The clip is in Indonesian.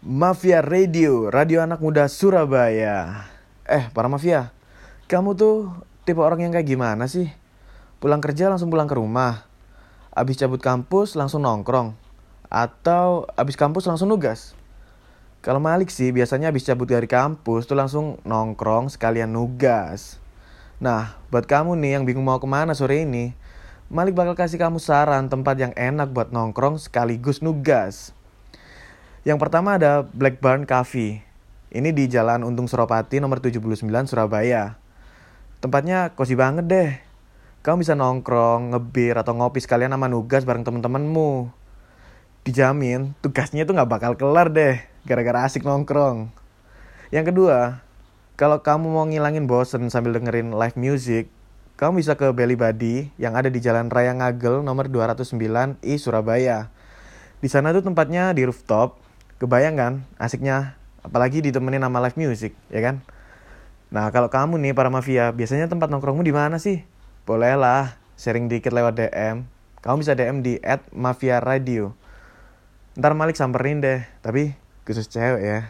Mafia Radio, radio anak muda Surabaya. Eh, para mafia, kamu tuh tipe orang yang kayak gimana sih? Pulang kerja langsung pulang ke rumah. Abis cabut kampus langsung nongkrong. Atau abis kampus langsung nugas. Kalau Malik sih biasanya abis cabut dari kampus tuh langsung nongkrong sekalian nugas. Nah, buat kamu nih yang bingung mau ke mana sore ini, Malik bakal kasih kamu saran tempat yang enak buat nongkrong sekaligus nugas. Yang pertama ada Blackburn Cafe. Ini di Jalan Untung Suropati nomor 79 Surabaya. Tempatnya cozy banget deh. Kamu bisa nongkrong, ngebir, atau ngopi sekalian sama nugas bareng temen-temenmu. Dijamin, tugasnya tuh nggak bakal kelar deh, gara-gara asik nongkrong. Yang kedua, kalau kamu mau ngilangin bosen sambil dengerin live music, kamu bisa ke Belly Body yang ada di Jalan Raya Ngagel nomor 209 I Surabaya. Di sana tuh tempatnya di rooftop, kebayang kan asiknya? Apalagi ditemenin sama live music ya kan? Nah kalau kamu nih para mafia biasanya tempat nongkrongmu di mana sih? Bolehlah sharing dikit lewat DM kamu bisa DM di @mafia radio. Ntar Malik samperin deh tapi khusus cewek ya